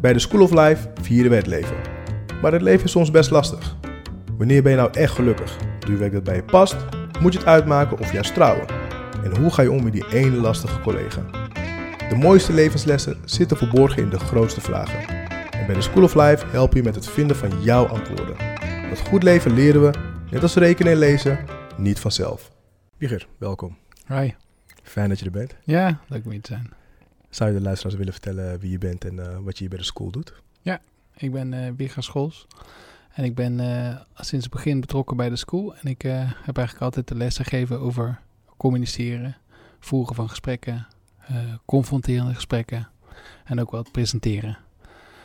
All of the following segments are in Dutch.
Bij de School of Life vieren we het leven. Maar het leven is soms best lastig. Wanneer ben je nou echt gelukkig? Doe je werk dat bij je past? Moet je het uitmaken of juist trouwen? En hoe ga je om met die ene lastige collega? De mooiste levenslessen zitten verborgen in de grootste vragen. En bij de School of Life helpen je met het vinden van jouw antwoorden. Want goed leven leren we, net als rekenen en lezen, niet vanzelf. Wieger, welkom. Hi. Fijn dat je er bent. Ja, leuk om hier te zijn. Zou je de luisteraars willen vertellen wie je bent en eh, wat je hier bij de school doet? Ik ben eh Wigga Schols. En ik ben eh, sinds het begin betrokken bij de school. En ik heb eigenlijk altijd de lessen gegeven over communiceren, voeren van gesprekken, confronterende gesprekken en ook wel het presenteren.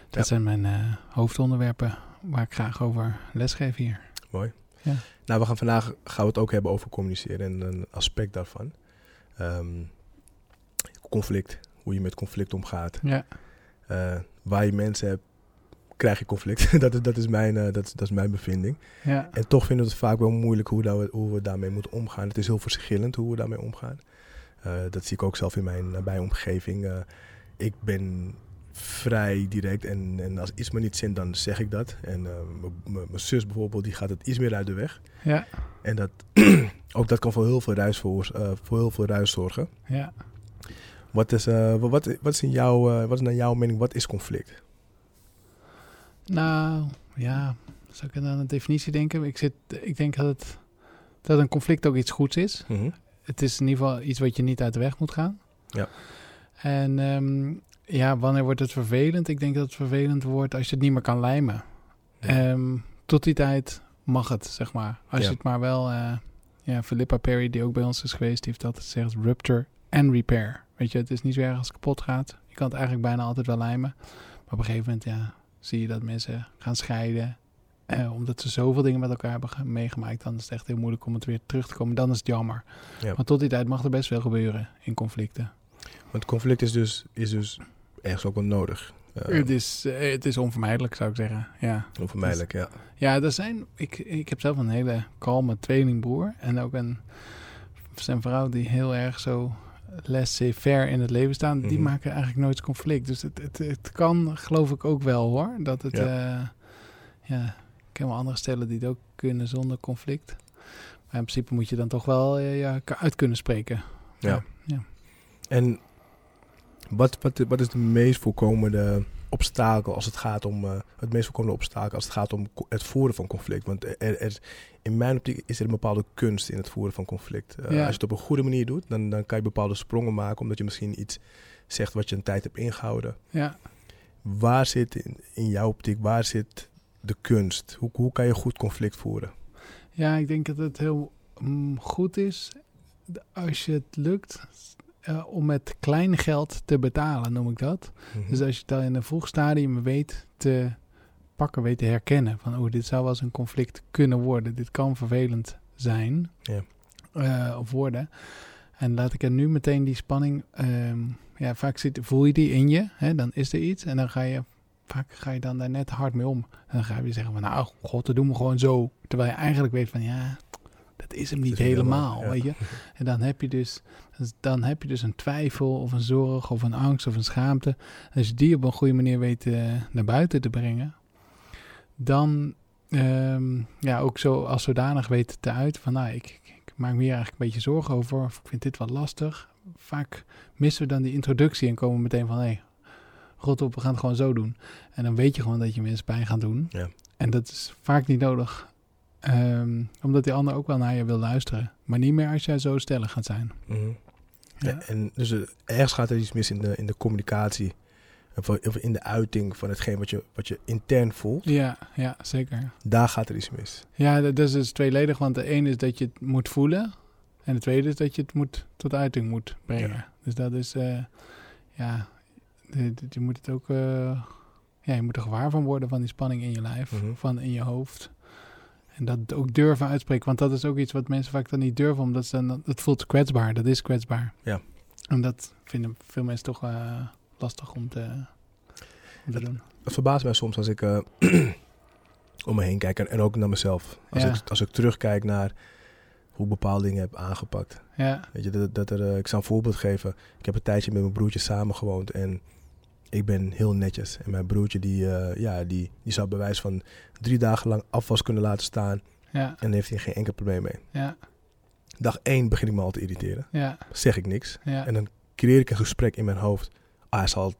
Dat Ja. zijn mijn hoofdonderwerpen waar ik graag over lesgeef hier. Mooi. Ja. Nou, we gaan vandaag gaan we het ook hebben over communiceren en een aspect daarvan. Ehm, conflict, hoe je met conflict omgaat. Ja, Eh, waar je mensen hebt, krijg je conflict. dat, is, dat, is mijn, eh, dat, is, dat is mijn bevinding. ja, En toch vinden we het vaak wel moeilijk hoe, dat we, hoe we daarmee moeten omgaan. Het is heel verschillend hoe we daarmee omgaan. Eh, dat zie ik ook zelf in mijn nabije omgeving. Ik ben vrij direct en, en als iets me niet zint, dan zeg ik dat. En mijn zus bijvoorbeeld, die gaat het iets meer uit de weg. ja, En dat, ook dat kan voor heel veel ruis, voor, voor heel veel ruis zorgen. ja. Wat is, eh, wat, wat, is, in jouw, eh, wat is naar jouw mening, wat is conflict? Nou, ja, zou ik aan een definitie denken? Ik, zit, ik denk dat, het, dat een conflict ook iets goeds is. Mhm. het is in ieder geval iets wat je niet uit de weg moet gaan. Ja. En ehm, ja, wanneer wordt het vervelend? Ik denk dat het vervelend wordt als je het niet meer kan lijmen. Ja. Ehm, tot die tijd mag het, zeg maar. Als Ja. je het maar wel... eh, ja, Philippa Perry, die ook bij ons is geweest, die heeft altijd gezegd rupture and repair. Weet je, het is niet zo erg als het kapot gaat. Je kan het eigenlijk bijna altijd wel lijmen. Maar op een gegeven moment, ja, zie je dat mensen gaan scheiden. Eh, omdat ze zoveel dingen met elkaar hebben ge- meegemaakt, dan is het echt heel moeilijk om het weer terug te komen. Dan is het jammer. Ja. Maar tot die tijd mag er best wel gebeuren in conflicten. Want conflict is dus, is dus ergens ook wel nodig. Eh, het, is, eh, het is onvermijdelijk, zou ik zeggen. Ja, Onvermijdelijk, ja. ja er zijn, ik, ik heb zelf een hele kalme tweelingbroer. En ook een, zijn vrouw die heel erg zo laissez-faire in het leven staan. Die Mhm. maken eigenlijk nooit conflict. Dus het, het, het kan, geloof ik ook wel hoor. Dat het, Ja. ja, ja ik ken wel andere stellen die het ook kunnen zonder conflict. Maar in principe moet je dan toch wel eh, ja, uit kunnen spreken. Ja. ja. En wat, wat, wat is de meest voorkomende obstakel als het gaat om eh, het meest voorkomende obstakel als het gaat om het voeren van conflict? Want er, er, in mijn optiek is er een bepaalde kunst in het voeren van conflict. Eh, Ja. Als je het op een goede manier doet, dan, dan kan je bepaalde sprongen maken, omdat je misschien iets zegt wat je een tijd hebt ingehouden. ja. Waar zit in, in jouw optiek, waar zit de kunst? Hoe, hoe kan je goed conflict voeren? Ja, ik denk dat het heel mm, goed is als je het lukt eh, om met klein geld te betalen, noem ik dat. Mhm. Dus als je het al in een vroeg stadium weet te pakken, weet te herkennen van oh, dit zou wel eens een conflict kunnen worden. Dit kan vervelend zijn Ja. eh, of worden. En laat ik er nu meteen die spanning, ehm, ja, vaak zit, voel je die in je, hè, dan is er iets en dan ga je, vaak ga je dan daar net hard mee om. En dan ga je zeggen van nou, god, dat doen we gewoon zo. Terwijl je eigenlijk weet van ja, dat is hem niet is helemaal, helemaal, ja. weet je. En dan heb je dus, dan heb je dus een twijfel of een zorg of een angst of een schaamte. Als je die op een goede manier weet eh, naar buiten te brengen, dan ehm, ja, ook zo als zodanig weet te uiten van nou, ik, ik, ik maak me hier eigenlijk een beetje zorgen over of ik vind dit wat lastig. Vaak missen we dan die introductie en komen meteen van hé, hey, rot op, we gaan het gewoon zo doen. En dan weet je gewoon dat je mensen pijn gaat doen. Ja. En dat is vaak niet nodig. Ehm, omdat die ander ook wel naar je wil luisteren. Maar niet meer als jij zo stellig gaat zijn. Mhm. Ja. Ja, en dus eh, ergens gaat er iets mis in de, in de communicatie. Of in de uiting van hetgeen wat je, wat je intern voelt. Ja, ja, zeker. Daar gaat er iets mis. Ja, dat is dus tweeledig. Want de een is dat je het moet voelen. En de tweede is dat je het moet, tot uiting moet brengen. Ja. Dus dat is, eh, ja, de- de- je moet het ook, eh, ja, je moet er gewaar van worden van die spanning in je lijf, Mhm. van in je hoofd. En dat ook durven uitspreken, want dat is ook iets wat mensen vaak dan niet durven, omdat ze dan, het voelt kwetsbaar, dat is kwetsbaar. Ja. En dat vinden veel mensen toch eh, lastig om te, om te doen. Het verbaast mij soms als ik eh, om me heen kijk en, en ook naar mezelf. Als, Ja. ik, als ik terugkijk naar hoe bepaalde dingen heb aangepakt. Ja, Weet je, dat, dat er, eh, ik zal een voorbeeld geven. Ik heb een tijdje met mijn broertje samen gewoond en Ik ben heel netjes. En mijn broertje, die, eh, ja, die, die zou bewijs van drie dagen lang afwas kunnen laten staan. Ja, En daar heeft hij geen enkel probleem mee. ja, Dag één begin ik me al te irriteren. ja, Zeg ik niks. ja. En dan creëer ik een gesprek in mijn hoofd. Ah, hij zal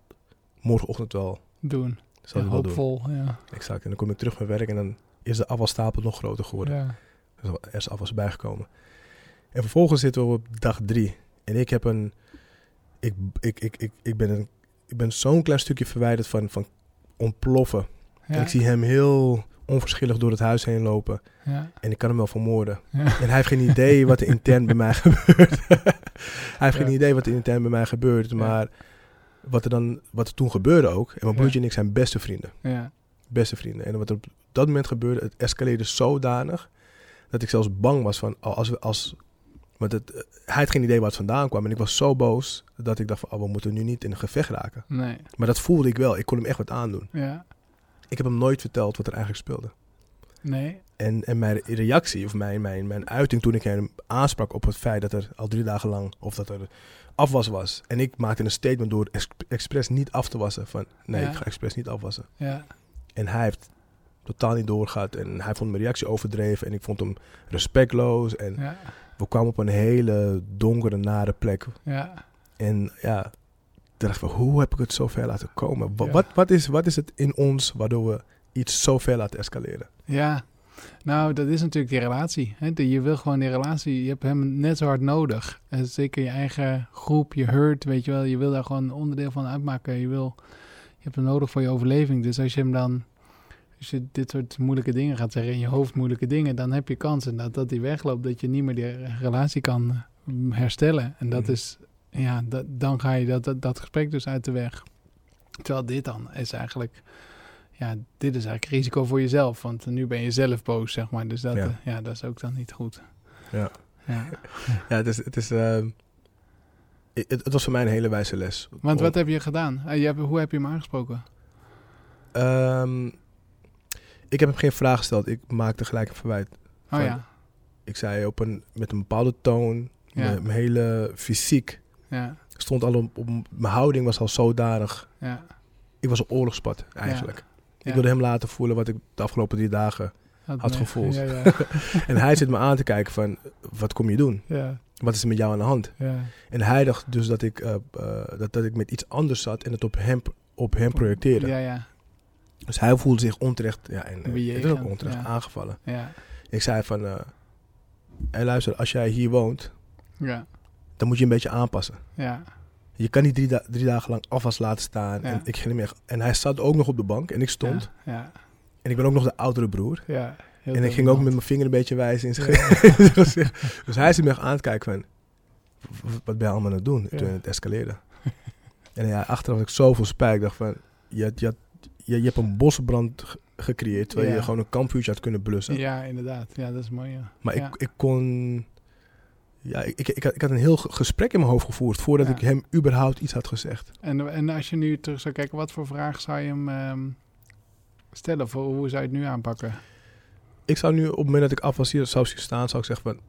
morgenochtend wel, doen. zal Ja, doen. hoopvol, ja. Exact. En dan kom ik terug van werk en dan is de afvalstapel nog groter geworden. ja. Er is afwas bijgekomen. En vervolgens zitten we op dag drie. En ik heb een... Ik, ik, ik, ik, ik ben, een, ik ben zo'n klein stukje verwijderd van, van ontploffen. Ja, En ik zie hem heel onverschillig door het huis heen lopen. Ja, En ik kan hem wel vermoorden. ja. En hij heeft geen idee wat er intern bij mij gebeurt. hij heeft geen idee wat er intern bij mij gebeurt. Maar wat er, dan, wat er toen gebeurde ook. En mijn broertje en ik zijn beste vrienden. ja. Beste vrienden. En wat er op dat moment gebeurde, het escaleerde zodanig. Dat ik zelfs bang was van als we als. Want het, eh, hij had geen idee waar het vandaan kwam. En ik was zo boos dat ik dacht van oh, we moeten nu niet in een gevecht raken. Nee, Maar dat voelde ik wel. Ik kon hem echt wat aandoen. ja. Ik heb hem nooit verteld wat er eigenlijk speelde. Nee, En, en mijn reactie, of mijn, mijn, mijn uiting toen ik hem aansprak op het feit dat er al drie dagen lang, of dat er afwas was. En ik maakte een statement door ex- expres niet af te wassen. Van nee, Ja. ik ga expres niet afwassen. ja. En hij heeft totaal niet doorgehad. En hij vond mijn reactie overdreven. En ik vond hem respectloos. En Ja, we kwamen op een hele donkere, nare plek. ja. En ja, dacht van, hoe heb ik het zo ver laten komen? Ja. Wat, wat, is, wat is het in ons waardoor we iets zo ver laten escaleren? Ja, nou, dat is natuurlijk die relatie. Hè? Je wil gewoon die relatie, je hebt hem net zo hard nodig. En zeker je eigen groep, je hurt, weet je wel. Je wil daar gewoon een onderdeel van uitmaken. Je, wil, je hebt hem nodig voor je overleving. Dus als je hem dan, als je dit soort moeilijke dingen gaat zeggen, in je hoofd moeilijke dingen, dan heb je kans dat, dat die wegloopt, dat je niet meer die relatie kan eh, herstellen. En dat Mhm. is, ja, dat, dan ga je dat, dat, dat gesprek dus uit de weg. Terwijl dit dan is eigenlijk ja, dit is eigenlijk risico voor jezelf. Want nu ben je zelf boos, zeg maar. Dus dat, Ja. ja. ja, dat is ook dan niet goed. Ja. Ja. Ja, het is. Het, is ehm, het, het was voor mij een hele wijze les. Want Om- wat heb je gedaan? Eh, je hebt, hoe heb je hem aangesproken? Ehm, ik heb hem geen vraag gesteld. Ik maakte gelijk een verwijt. Oh ja, Ik zei op een, met een bepaalde toon. Ja. Mijn, mijn hele fysiek ja, stond al op, op- Mijn houding was al zodanig. ja. Ik was op oorlogspad eigenlijk. Ik wilde hem laten voelen wat ik de afgelopen drie dagen. had gevoeld. Ja, ja, en hij zit me aan te kijken van, wat kom je doen? ja, Wat is er met jou aan de hand? ja. En hij dacht dus dat ik, eh, eh, dat, dat ik met iets anders zat en het op hem, op hem projecteerde. Dus hij voelde zich onterecht, ja, en eh, Bejegend, het is ook onterecht ja. aangevallen. ja, Ik zei van, eh hey, luister, als jij hier woont, ja, dan moet je een beetje aanpassen. ja, Je kan niet drie, da- drie dagen lang afwas laten staan. Ja. En, ik ging en hij zat ook nog op de bank en ik stond. Ja, En ik ben ook nog de oudere broer. ja. Heel en ik ging ook met mijn vinger een beetje wijzen in zijn Ja. gezicht. dus hij zit me echt aan te kijken van, "W- wat ben je allemaal aan het doen? Ja. Toen het escaleerde. en ja, achteraf had ik zoveel spijt. Ik dacht van, je, je, had- je, je hebt een bosbrand ge- gecreëerd, terwijl Ja. je gewoon een kampvuurtje had kunnen blussen. Ja, inderdaad. Ja, dat is mooi, ja. Maar ja. ik, ik kon... Ja, ik, ik, ik, had, ik had een heel ge- gesprek in mijn hoofd gevoerd voordat ik hem überhaupt iets had gezegd. En, en als je nu terug zou kijken, wat voor vraag zou je hem ehm, stellen? Voor, hoe zou je het nu aanpakken? Ik zou nu, op het moment dat ik af was hier zou staan, zou ik zeggen van...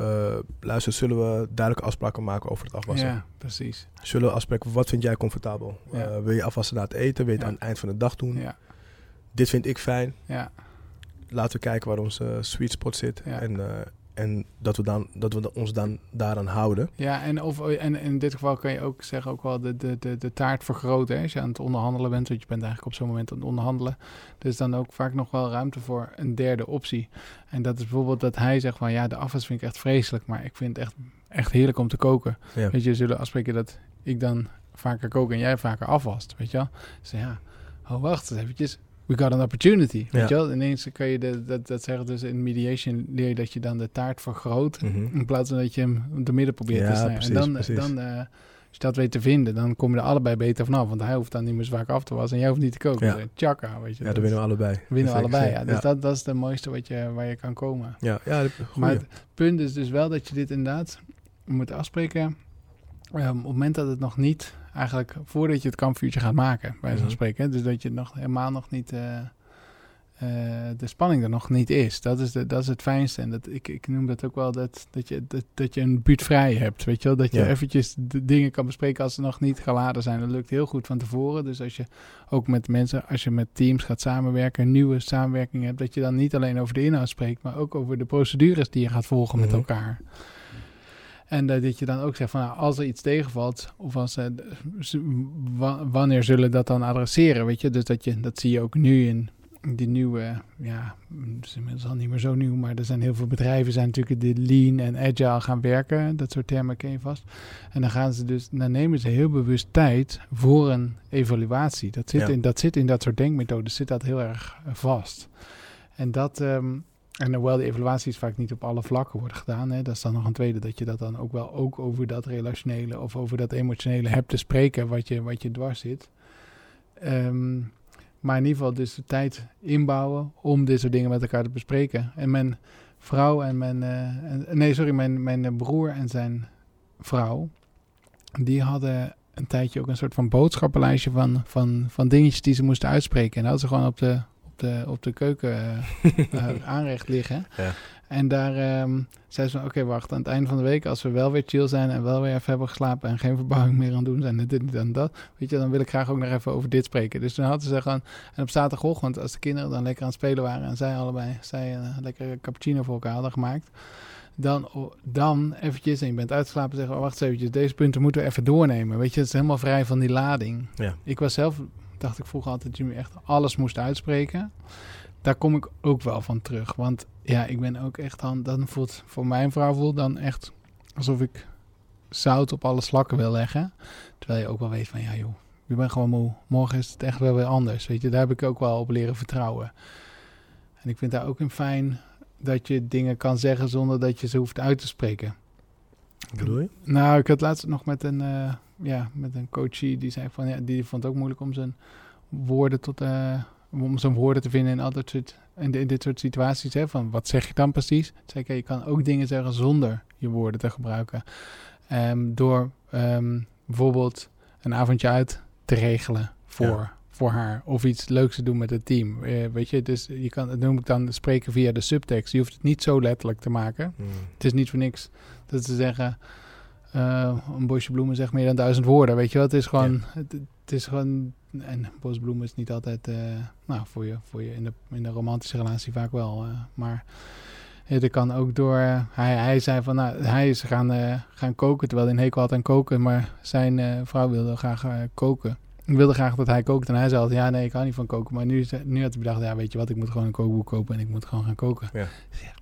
eh, luister, zullen we duidelijke afspraken maken over het afwassen? Ja, precies. Zullen we afspreken, wat vind jij comfortabel? Ja. Eh, wil je afwassen na het eten? Wil je het aan het eind van de dag doen? Ja, Dit vind ik fijn. ja, Laten we kijken waar onze sweet spot zit. Ja. En, eh, en dat we, dan, dat we ons dan daaraan houden. ja en, of, en in dit geval kan je ook zeggen, ook wel de, de, de, de taart vergroten. Hè? Als je aan het onderhandelen bent, want je bent eigenlijk op zo'n moment aan het onderhandelen. Dus dan ook vaak nog wel ruimte voor een derde optie. En dat is bijvoorbeeld dat hij zegt van, ja, de afwas vind ik echt vreselijk, maar ik vind het echt, echt heerlijk om te koken. Ja. Weet je, zullen afspreken dat ik dan vaker kook en jij vaker afwast, weet je wel. Dus ja, oh wacht eens eventjes. We got an opportunity, weet je wel. Ineens kan je de, dat, dat zeggen dus in mediation leer je dat je dan de taart vergroot. Mhm. In plaats van dat je hem de midden probeert Ja, te snijden. precies, en dan, precies. dan eh, als je dat weet te vinden, dan kom je er allebei beter vanaf. Want hij hoeft dan niet meer zo vaak af te wassen en jij hoeft niet te koken. Ja. Dus, eh, tjaka, weet je. Ja, dan winnen we allebei. winnen we allebei, ja. Dus Dat, dat is het mooiste wat je, waar je kan komen. Ja, ja. Maar het punt is dus wel dat je dit inderdaad moet afspreken. ehm, op het moment dat het nog niet, eigenlijk voordat je het kampvuurtje gaat maken, bij zo'n Mhm. spreken. hè. Dus dat je nog helemaal nog niet eh, eh, de spanning er nog niet is. Dat is, de, dat is het fijnste. En dat, ik, ik noem dat ook wel dat, dat, je, dat, dat je een buurt vrij hebt. Weet je wel? Dat je Ja. eventjes de dingen kan bespreken als ze nog niet geladen zijn. Dat lukt heel goed van tevoren. Dus als je ook met mensen, als je met teams gaat samenwerken, een nieuwe samenwerking hebt, dat je dan niet alleen over de inhoud spreekt, maar ook over de procedures die je gaat volgen met Mhm. elkaar. En eh, dat je dan ook zegt van nou, als er iets tegenvalt, of als eh, wanneer zullen dat dan adresseren, weet je? Dus dat je dat zie je ook nu in die nieuwe, ja, het is inmiddels al niet meer zo nieuw, maar er zijn heel veel bedrijven zijn natuurlijk die lean en agile gaan werken. Dat soort termen ken je vast. En dan gaan ze dus, dan nemen ze heel bewust tijd voor een evaluatie. Dat zit, Ja. in, dat zit in dat soort denkmethodes, zit dat heel erg vast. En dat, ehm, en hoewel die evaluaties vaak niet op alle vlakken worden gedaan, hè, dat is dan nog een tweede, dat je dat dan ook wel ook over dat relationele of over dat emotionele hebt te spreken wat je, wat je dwars zit. Ehm, maar in ieder geval dus de tijd inbouwen om dit soort dingen met elkaar te bespreken. En mijn vrouw en mijn, eh, nee sorry, mijn, mijn broer en zijn vrouw, die hadden een tijdje ook een soort van boodschappenlijstje van, van, van dingetjes die ze moesten uitspreken. En dat hadden ze gewoon op de, de, op de keuken eh, eh, aanrecht liggen. Ja. En daar ehm zei ze oké, wacht, aan het einde van de week, als we wel weer chill zijn en wel weer even hebben geslapen en geen verbouwing meer aan het doen zijn en dit en dat, weet je, dan wil ik graag ook nog even over dit spreken. Dus toen hadden ze gewoon, en op zaterdagochtend, als de kinderen dan lekker aan het spelen waren en zij allebei, zij een lekkere cappuccino voor elkaar hadden gemaakt, dan, dan eventjes, en je bent uitgeslapen, zeggen, oh, wacht eens eventjes, deze punten moeten we even doornemen. Weet je, het is helemaal vrij van die lading. Ja. Ik was zelf, dacht ik vroeger altijd, dat je echt alles moest uitspreken. Daar kom ik ook wel van terug. Want ja, ik ben ook echt dan, dan voelt voor mijn vrouw voelt dan echt alsof ik zout op alle slakken wil leggen. Terwijl je ook wel weet van, ja joh, je bent gewoon moe. Morgen is het echt wel weer anders. Weet je, daar heb ik ook wel op leren vertrouwen. En ik vind daar ook in fijn dat je dingen kan zeggen zonder dat je ze hoeft uit te spreken. Wat bedoel je? Nou, ik had laatst nog met een, eh, ja, met een coachie die zei van ja, die vond het ook moeilijk om zijn woorden tot eh, om zijn woorden te vinden in al dat soort in, in dit soort situaties. Hè, van wat zeg je dan precies? Zei ik, je kan ook dingen zeggen zonder je woorden te gebruiken. Ehm, door ehm, bijvoorbeeld een avondje uit te regelen voor, Ja. voor haar. Of iets leuks te doen met het team. Eh, weet je, dus je kan, dat noem ik dan spreken via de subtekst. Je hoeft het niet zo letterlijk te maken. Hmm. Het is niet voor niks dat ze zeggen... eh, een bosje bloemen zegt meer dan duizend woorden, weet je wel. Het is gewoon... Het, het is gewoon... En een bos bloemen is niet altijd... eh, nou, voor je, voor je in, de, in de romantische relatie vaak wel. eh, maar ja, dat kan ook door... hij, hij zei van... Nou, hij is gaan, gaan koken, terwijl hij een hekel had aan koken. Maar zijn vrouw wilde graag koken. Ik wilde graag dat hij kookt. En hij zei altijd, ja, nee, ik hou niet van koken. Maar nu, nu had hij bedacht, ja, weet je wat, ik moet gewoon een kookboek kopen en ik moet gewoon gaan koken. Ja. Ja.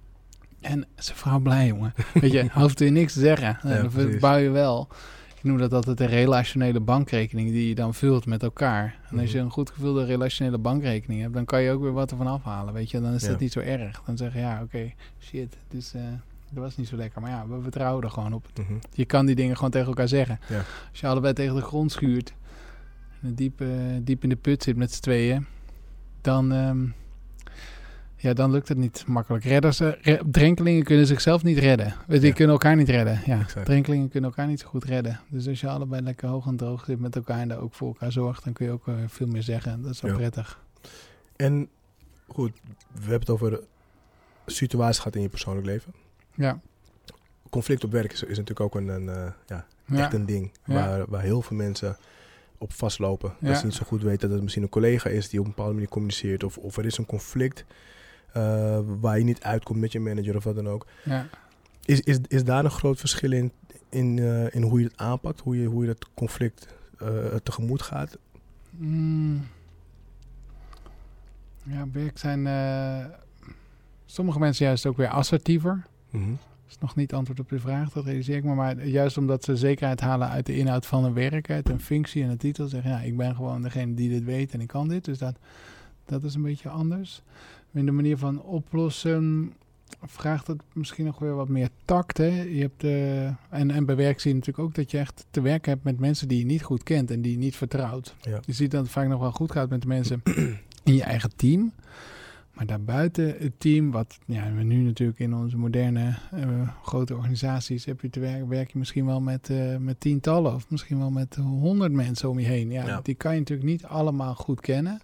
En zijn vrouw blij, jongen. Weet je, hoeft er niks te zeggen. Ja, dat bouw je wel. Ik noem dat altijd een relationele bankrekening die je dan vult met elkaar. En als je Mhm. een goed gevulde relationele bankrekening hebt, dan kan je ook weer wat ervan afhalen, weet je. Dan is Ja. dat niet zo erg. Dan zeg je, ja, oké, shit, dus eh, dat was niet zo lekker. Maar ja, we vertrouwen er gewoon op. Mhm. Je kan die dingen gewoon tegen elkaar zeggen. Ja. Als je allebei tegen de grond schuurt en diep, eh, diep in de put zit met z'n tweeën, dan, ehm, ja, dan lukt het niet makkelijk. Redders, eh, re- drenkelingen kunnen zichzelf niet redden. Die Ja. kunnen elkaar niet redden. Ja, Exact. drenkelingen kunnen elkaar niet zo goed redden. Dus als je allebei lekker hoog en droog zit met elkaar en daar ook voor elkaar zorgt, dan kun je ook eh, veel meer zeggen. Dat is wel Ja. prettig. En goed, we hebben het over situaties gehad in je persoonlijk leven. Ja. Conflict op werk is, is natuurlijk ook een, een, eh, ja, echt een ding waar, waar heel veel mensen op vastlopen. Dat ze niet zo goed weten dat het misschien een collega is die op een bepaalde manier communiceert. Of, of er is een conflict eh, waar je niet uitkomt met je manager of wat dan ook. ja. Is, is, is daar een groot verschil in, in, eh, in hoe je het aanpakt? Hoe je, hoe je dat conflict eh, tegemoet gaat? Mm. Ja, werk zijn sommige mensen juist ook weer assertiever. Mhm. Dat is nog niet antwoord op de vraag, dat realiseer ik me. Maar juist omdat ze zekerheid halen uit de inhoud van hun werk, uit een functie en een titel. Zeggen, ja, ik ben gewoon degene die dit weet en ik kan dit. Dus dat, dat is een beetje anders. In de manier van oplossen vraagt het misschien nog weer wat meer tact. Hè? Je hebt, eh, en, en bij werk zie je natuurlijk ook dat je echt te werken hebt met mensen die je niet goed kent en die je niet vertrouwt. Ja. Je ziet dat het vaak nog wel goed gaat met de mensen in je eigen team. Maar daarbuiten het team, wat ja, we nu natuurlijk in onze moderne eh, grote organisaties heb je te werken, werk je misschien wel met, eh, met tientallen of misschien wel met honderd mensen om je heen. Ja, Ja. die kan je natuurlijk niet allemaal goed kennen.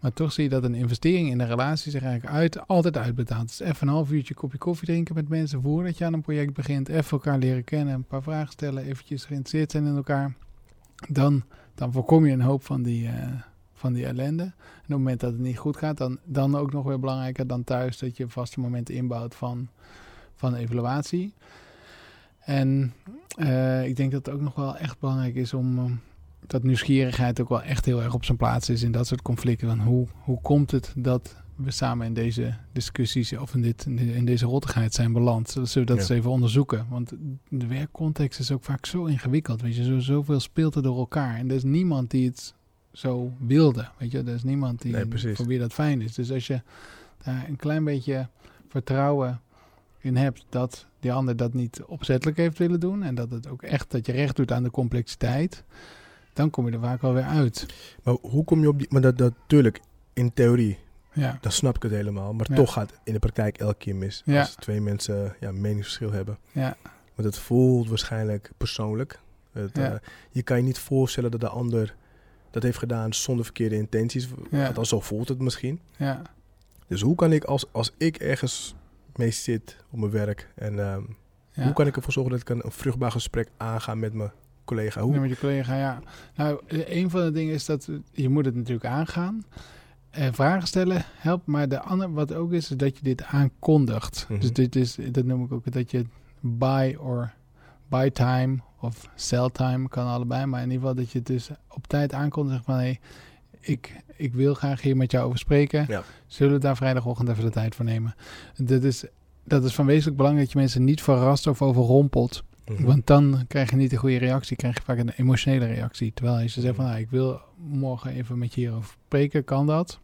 Maar toch zie je dat een investering in de relatie zich eigenlijk uit, altijd uitbetaalt. Dus even een half uurtje kopje koffie drinken met mensen voordat je aan een project begint. Even elkaar leren kennen, een paar vragen stellen, eventjes geïnteresseerd zijn in elkaar. Dan, dan voorkom je een hoop van die, uh, van die ellende. En op het moment dat het niet goed gaat, dan, dan ook nog weer belangrijker dan thuis dat je vaste momenten inbouwt van, van evaluatie. En uh, ik denk dat het ook nog wel echt belangrijk is om um, dat nieuwsgierigheid ook wel echt heel erg op zijn plaats is in dat soort conflicten. Van hoe, hoe komt het dat we samen in deze discussies of in, dit, in deze rottigheid zijn beland? Zullen we dat ja. eens even onderzoeken? Want de werkcontext is ook vaak zo ingewikkeld. Weet je, zo, zoveel speelt er door elkaar. En er is niemand die het zo wilde. Weet je, er is niemand die nee, voor wie dat fijn is. Dus als je daar een klein beetje vertrouwen in hebt dat die ander dat niet opzettelijk heeft willen doen en dat het ook echt dat je recht doet aan de complexiteit, dan kom je er vaak wel weer uit. Maar hoe kom je op die. Maar dat, dat natuurlijk, in theorie, ja. dan snap ik het helemaal. Maar Ja. toch gaat in de praktijk elke keer mis. Ja. Als twee mensen ja, meningsverschil hebben. Ja, Want het voelt waarschijnlijk persoonlijk. Het, Ja. eh, je kan je niet voorstellen dat de ander dat heeft gedaan zonder verkeerde intenties. Ja. Althans, zo voelt het misschien. ja, Dus hoe kan ik, als, als ik ergens mee zit op mijn werk... en ehm, hoe kan ik ervoor zorgen dat ik een, een vruchtbaar gesprek aanga met mijn collega? Hoe? Ja, met je collega, ja. Nou, een van de dingen is dat je moet het natuurlijk aangaan. Eh, vragen stellen helpt, maar de andere wat ook is, is dat je dit aankondigt. Mhm. Dus dit is, dat noem ik ook dat je buy or buy time of sell time kan allebei, maar in ieder geval dat je het dus op tijd aankondigt zeg van hé, ik, ik wil graag hier met jou over spreken. Ja. Zullen we daar vrijdagochtend even de tijd voor nemen? Dat is, dat is van wezenlijk belang dat je mensen niet verrast of overrompelt. Mhm. Want dan krijg je niet de goede reactie, krijg je vaak een emotionele reactie. Terwijl als je zegt van, nou, ik wil morgen even met je hierover spreken, kan dat.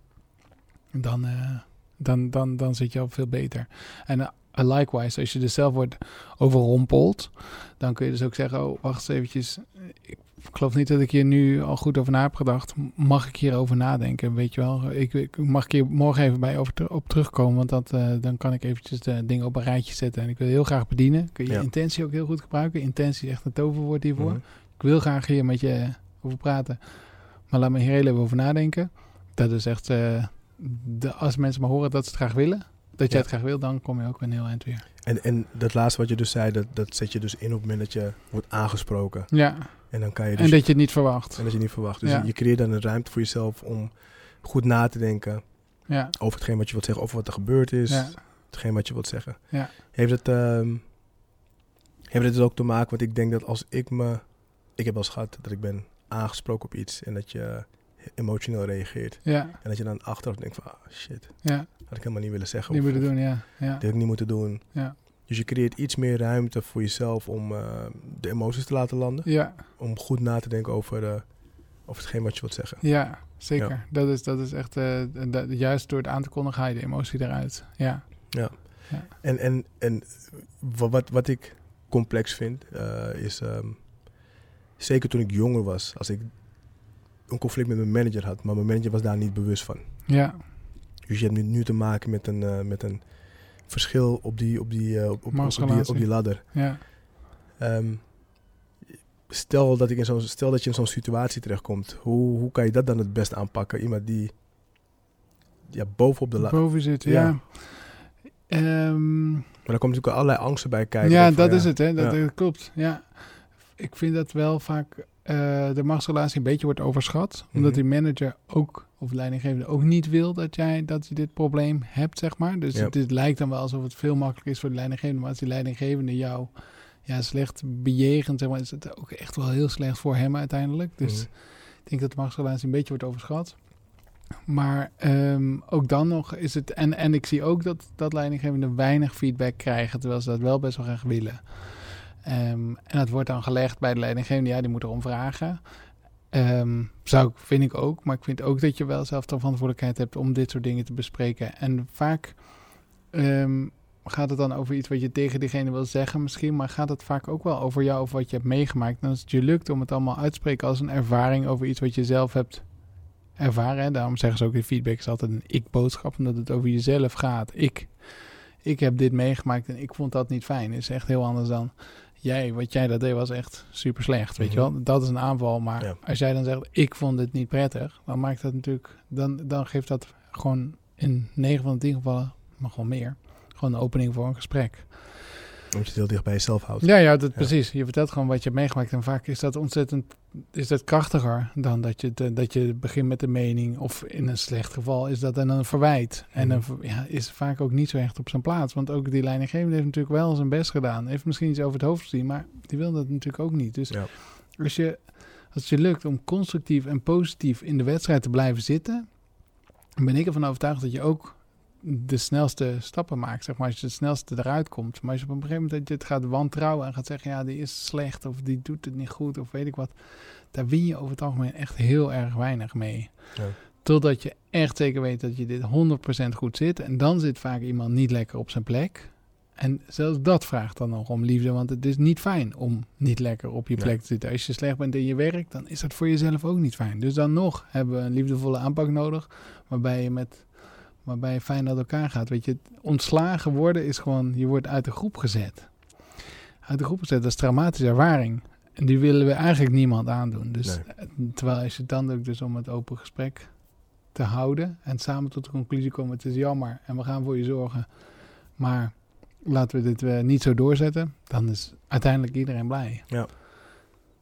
Dan, eh, dan, dan, dan zit je al veel beter. En eh, likewise, als je dus zelf wordt overrompeld, dan kun je dus ook zeggen, oh, wacht eens eventjes. Ik geloof niet dat ik hier nu al goed over na heb gedacht. Mag ik hierover nadenken? Weet je wel, ik, ik mag ik hier morgen even bij over op terugkomen, want dat, eh, dan kan ik eventjes de dingen op een rijtje zetten. En ik wil heel graag bedienen. Kun je Ja. intentie ook heel goed gebruiken. Intentie is echt een toverwoord hiervoor. Mhm. Ik wil graag hier met je over praten. Maar laat me hier heel even over nadenken. Dat is echt... eh, de, als mensen maar horen dat ze het graag willen... dat je Ja. het graag wil, dan kom je ook een heel eind weer. En, en dat laatste wat je dus zei, dat, dat zet je dus in op het moment dat je wordt aangesproken. Ja, En dan kan je dus en dat je het niet verwacht. en dat je niet verwacht. Dus Ja. je, creëert dan een ruimte voor jezelf om goed na te denken Ja, over hetgeen wat je wilt zeggen, over wat er gebeurd is, ja, hetgeen wat je wilt zeggen. Ja. Heeft het, ehm, heeft het dus ook te maken, want ik denk dat als ik me, ik heb wel eens gehad dat ik ben aangesproken op iets en dat je emotioneel reageert. ja, En dat je dan achteraf denkt van, ah, shit, ja. Had ik helemaal niet willen zeggen. Moeten of doen, ja. ja. Dat had ik niet moeten doen. Ja. Dus je creëert iets meer ruimte voor jezelf om eh, de emoties te laten landen. Ja, Om goed na te denken over, eh, over hetgeen wat je wilt zeggen. ja, zeker. Ja. Dat, is, dat is echt... eh, dat- juist door het aan te kondigen ga je de emotie eruit. Ja, En, en, en wa- wat, wat ik complex vind, is ehm, zeker toen ik jonger was, als ik een conflict met mijn manager had, maar mijn manager was daar niet bewust van. ja, Dus je hebt nu, nu te maken met een, eh, met een verschil op die, op die, eh, op, op, op die, Machtsrelatie. op die ladder. ja, Ehm, stel, dat ik in zo'n, stel dat je in zo'n situatie terechtkomt, hoe, hoe kan je dat dan het best aanpakken? Iemand die ja, bovenop de ladder. boven zit, Ja. ja. Ehm, Maar daar komt natuurlijk allerlei angsten bij kijken. ja, van, dat is het, hè. Dat, Ja. dat klopt, ja. Ik vind dat wel vaak eh, de machtsrelatie een beetje wordt overschat. Omdat Mhm. die manager ook, of leidinggevende, ook niet wil dat jij dat je dit probleem hebt, zeg maar. Dus het, lijkt dan wel alsof het veel makkelijker is voor de leidinggevende. Maar als die leidinggevende jou ja, slecht bejegent, zeg maar, is het ook echt wel heel slecht voor hem uiteindelijk. Dus Mhm. ik denk dat de machtsrelatie een beetje wordt overschat. Maar ehm, ook dan nog is het. En, en ik zie ook dat, dat leidinggevenden weinig feedback krijgen, terwijl ze dat wel best wel graag willen. Ehm, en dat wordt dan gelegd bij de leidinggevende, ja, die moet erom vragen. Ehm, zou ik, vind ik ook, maar ik vind ook dat je wel zelf de verantwoordelijkheid hebt om dit soort dingen te bespreken. En vaak ehm, gaat het dan over iets wat je tegen diegene wil zeggen misschien, maar gaat het vaak ook wel over jou of wat je hebt meegemaakt. En als het je lukt om het allemaal uit te spreken als een ervaring over iets wat je zelf hebt ervaren. Daarom zeggen ze ook, de feedback is altijd een ik-boodschap, omdat het over jezelf gaat. Ik, ik heb dit meegemaakt en ik vond dat niet fijn. is echt heel anders dan jij, wat jij dat deed was echt super slecht, weet je Mhm. wel. Dat is een aanval, maar Ja. als jij dan zegt, ik vond het niet prettig, dan maakt dat natuurlijk, dan, dan geeft dat gewoon in 9 van de 10 gevallen, maar gewoon meer, gewoon een opening voor een gesprek. Omdat je het heel dicht bij jezelf houdt. Ja, ja, dat, Ja. precies. Je vertelt gewoon wat je hebt meegemaakt. En vaak is dat ontzettend is dat krachtiger dan dat je, te- dat je begint met de mening. Of in een slecht geval is dat dan een verwijt. En Mhm. ja, is vaak ook niet zo echt op zijn plaats. Want ook die leidinggevende heeft natuurlijk wel zijn best gedaan. Heeft misschien iets over het hoofd gezien, maar die wil dat natuurlijk ook niet. Dus Ja. als, je, als je lukt om constructief en positief in de wedstrijd te blijven zitten, ben ik ervan overtuigd dat je ook de snelste stappen maakt, zeg maar, als je het snelste eruit komt. Maar als je op een gegeven moment dat je het gaat wantrouwen en gaat zeggen, ja, die is slecht of die doet het niet goed of weet ik wat, daar win je over het algemeen echt heel erg weinig mee. Ja. Totdat je echt zeker weet dat je dit 100% goed zit. En dan zit vaak iemand niet lekker op zijn plek. En zelfs dat vraagt dan nog om liefde, want het is niet fijn om niet lekker op je Nee. plek te zitten. Als je slecht bent in je werk, dan is dat voor jezelf ook niet fijn. Dus dan nog hebben we een liefdevolle aanpak nodig, waarbij je met waarbij je fijn uit elkaar gaat. Weet je, ontslagen worden is gewoon, je wordt uit de groep gezet. Uit de groep gezet, dat is traumatische ervaring. En die willen we eigenlijk niemand aandoen. Dus eh, terwijl als je het dan doet, dus om het open gesprek te houden en samen tot de conclusie komen, het is jammer en we gaan voor je zorgen, maar laten we dit eh, niet zo doorzetten, dan is uiteindelijk iedereen blij. Ja.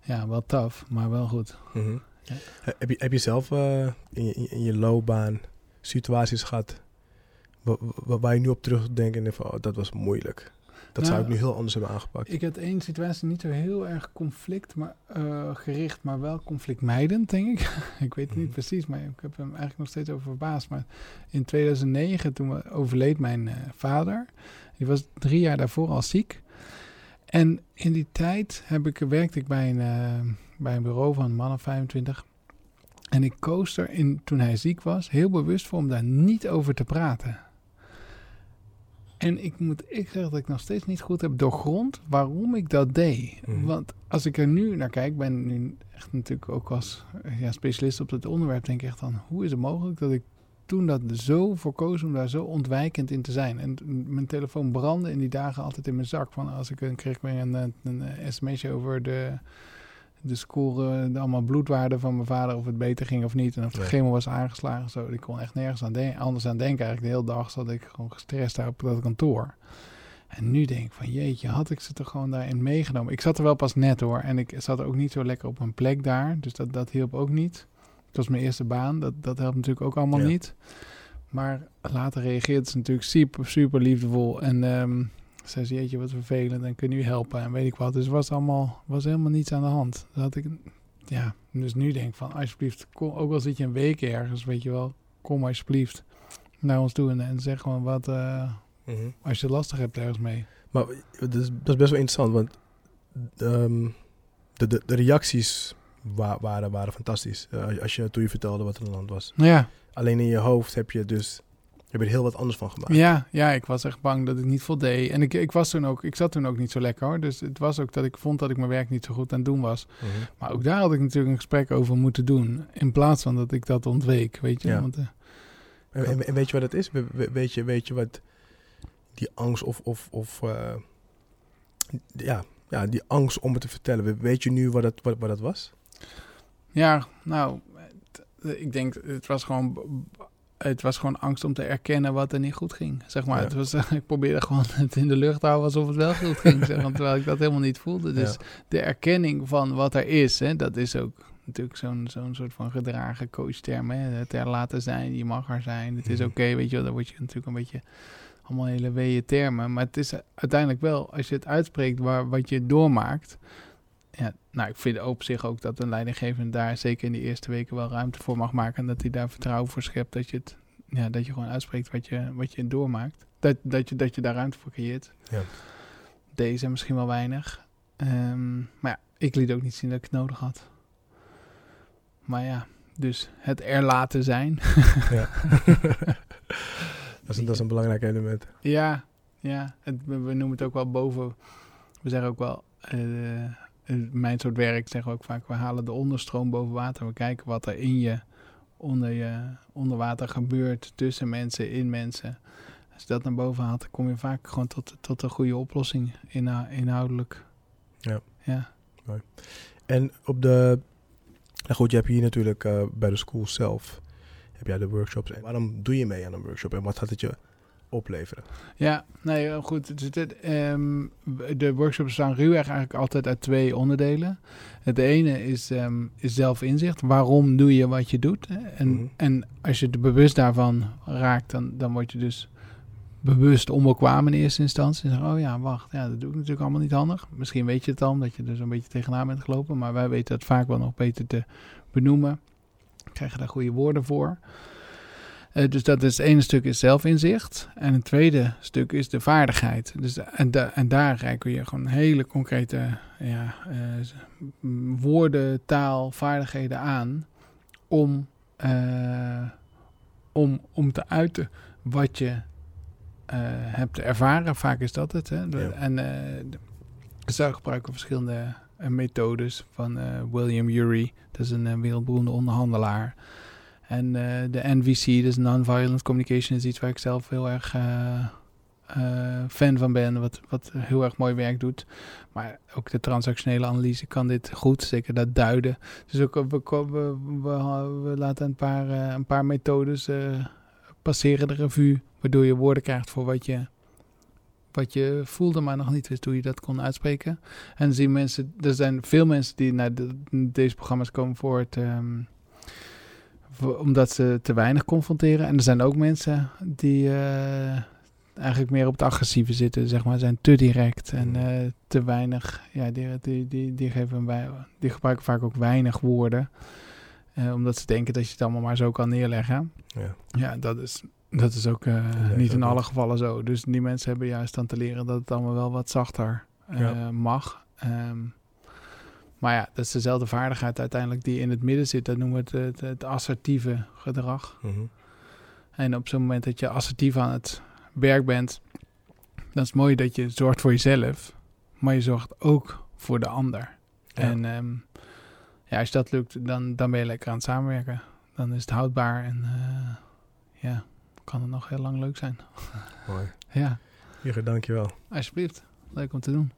Ja, wel tough, maar wel goed. Mhm. Ja. He- Heb, je, heb je zelf eh, in, je, in je loopbaan situaties gehad wa- wa- waar je nu op terugdenkt en denkt van, oh, dat was moeilijk. Dat zou Nou, ik nu heel anders hebben aangepakt. Ik had één situatie niet zo heel erg conflict maar, eh, gericht, maar wel conflictmijdend, denk ik. ik weet het niet Mhm. precies, maar ik heb hem eigenlijk nog steeds over verbaasd. Maar in 2009, toen we- overleed mijn eh, vader. Die was drie jaar daarvoor al ziek. En in die tijd heb ik, werkte ik bij een, eh, bij een bureau van een man of 25. En ik koos er in, toen hij ziek was heel bewust voor om daar niet over te praten. En ik moet ik zeggen dat ik nog steeds niet goed heb doorgrond waarom ik dat deed. Mhm. Want als ik er nu naar kijk, ben nu echt natuurlijk ook als ja, specialist op het onderwerp, denk ik echt dan, hoe is het mogelijk dat ik toen dat zo voor koos om daar zo ontwijkend in te zijn. En mijn telefoon brandde in die dagen altijd in mijn zak. Van als ik een kreeg weer een, een, een sms'je over de, de score, de allemaal bloedwaarden van mijn vader, of het beter ging of niet. En of de chemo was aangeslagen. Zo. Ik kon echt nergens aan den- anders aan denken. Eigenlijk de hele dag zat ik gewoon gestrest daar op dat kantoor. En nu denk ik van jeetje, had ik ze toch gewoon daarin meegenomen. Ik zat er wel pas net hoor. En ik zat ook niet zo lekker op mijn plek daar. Dus dat, dat hielp ook niet. Het was mijn eerste baan. Dat, dat helpt natuurlijk ook allemaal Ja. niet. Maar later reageert ze natuurlijk super, super liefdevol. En ehm zei ze, jeetje, wat vervelend. En kun je nu helpen en weet ik wat. Dus was allemaal, was helemaal niets aan de hand. Dat had ik, ja, dus nu denk ik van, alsjeblieft, kom, ook al zit je een week ergens, weet je wel. Kom alsjeblieft naar ons toe en, en zeg gewoon wat, eh, Mhm. als je lastig hebt ergens mee. Maar dat is, dat is best wel interessant, want ehm, de, de, de reacties wa- waren, waren fantastisch. Eh, als je, toen je vertelde wat er aan de hand was. Ja, Alleen in je hoofd heb je dus heb je er heel wat anders van gemaakt. ja, ja, ik was echt bang dat ik niet voldeed. En ik, ik, was toen ook, ik zat toen ook niet zo lekker hoor. Dus het was ook dat ik vond dat ik mijn werk niet zo goed aan het doen was. Mhm. Maar ook daar had ik natuurlijk een gesprek over moeten doen. In plaats van dat ik dat ontweek, weet je. Ja. Want, eh, En, en, en weet je wat het is? We- we- Weet je, weet je wat die angst of, of, of eh, ja, ja, die angst om het te vertellen. We- Weet je nu wat dat, wat, wat dat was? ja, nou, ik denk, het was gewoon... Het was gewoon angst om te erkennen wat er niet goed ging. Zeg maar, Ja. het was, ik probeerde gewoon het in de lucht te houden alsof het wel goed ging. Zeg, terwijl ik dat helemaal niet voelde. Dus Ja. de erkenning van wat er is, hè, dat is ook natuurlijk zo'n zo'n soort van gedragen coachterm. Hè? Het er laten zijn, je mag er zijn, het is Mhm. oké, weet je wel. Dan word je natuurlijk een beetje allemaal hele weeë termen. Maar het is uiteindelijk wel, als je het uitspreekt waar, wat je doormaakt. Ja, nou, ik vind op zich ook dat een leidinggevende daar zeker in de eerste weken wel ruimte voor mag maken. En dat hij daar vertrouwen voor schept. Dat je, het, ja, dat je gewoon uitspreekt wat je, wat je doormaakt. Dat, dat, je, dat je daar ruimte voor creëert. Ja. Deze misschien wel weinig. Ehm, maar ja, ik liet ook niet zien dat ik het nodig had. Maar ja, dus het er laten zijn. Ja. dat, is, dat is een belangrijk element. Ja, ja. Het, we, we noemen het ook wel boven. We zeggen ook wel. eh, mijn soort werk zeggen we ook vaak. We halen de onderstroom boven water. We kijken wat er in je onder, je, onder water gebeurt. Tussen mensen, in mensen. Als je dat naar boven haalt, dan kom je vaak gewoon tot, tot een goede oplossing inha- inhoudelijk. Ja. ja. En op de... Nou goed, je hebt hier natuurlijk eh, bij de school zelf... heb jij de workshops. En waarom doe je mee aan een workshop? En wat gaat het je opleveren? Ja, nee, eh, goed. Dus ehm, de workshops bestaan ruwweg eigenlijk altijd uit twee onderdelen. Het ene is, ehm, is zelfinzicht. Waarom doe je wat je doet? En, Mhm. en als je er bewust daarvan raakt, dan, dan word je dus bewust onbekwaam in eerste instantie. En zeg, oh ja, wacht, ja, dat doe ik natuurlijk allemaal niet handig. Misschien weet je het al, omdat je er zo'n beetje tegenaan bent gelopen. Maar wij weten het vaak wel nog beter te benoemen. Krijgen daar goede woorden voor. Eh, dus dat is het ene stuk is zelfinzicht. En het tweede stuk is de vaardigheid. Dus, en, da- en daar reiken je gewoon hele concrete ja, eh, woorden, taal, vaardigheden aan. Om, eh, om, om te uiten wat je hebt ervaren. Vaak is dat het. Hè? Ja. En ze gebruiken verschillende methodes van William Ury. Dat is een wereldberoemde onderhandelaar. En eh, de NVC, dus Nonviolent Communication, is iets waar ik zelf heel erg eh, eh, fan van ben. Wat, wat heel erg mooi werk doet. Maar ook de transactionele analyse kan dit goed. Zeker dat duiden. Dus ook, we, we, laten een paar, een paar methodes passeren de revue. Waardoor je woorden krijgt voor wat je, wat je voelde, maar nog niet wist hoe je dat kon uitspreken. En zien mensen, er zijn veel mensen die naar de- deze programma's komen voor het. ehm, omdat ze te weinig confronteren. En er zijn ook mensen die eh, eigenlijk meer op het agressieve zitten, zeg maar, zijn te direct en eh, te weinig. Ja, die, die, die, die, geven wij, die gebruiken vaak ook weinig woorden. eh, omdat ze denken dat je het allemaal maar zo kan neerleggen. Ja. Ja, dat is, dat is ook niet in alle niet. gevallen zo. Dus die mensen hebben juist aan te leren dat het allemaal wel wat zachter eh, Ja. mag. Ehm, maar ja, dat is dezelfde vaardigheid uiteindelijk die in het midden zit. Dat noemen we het, het, het assertieve gedrag. Mhm. En op zo'n moment dat je assertief aan het werk bent, dan is het mooi dat je zorgt voor jezelf, maar je zorgt ook voor de ander. Ja. En ehm, ja, als dat lukt, dan, dan ben je lekker aan het samenwerken. Dan is het houdbaar en eh, ja, kan het nog heel lang leuk zijn. Mooi. Ja, Jurgen, dankjewel. alsjeblieft. Leuk om te doen.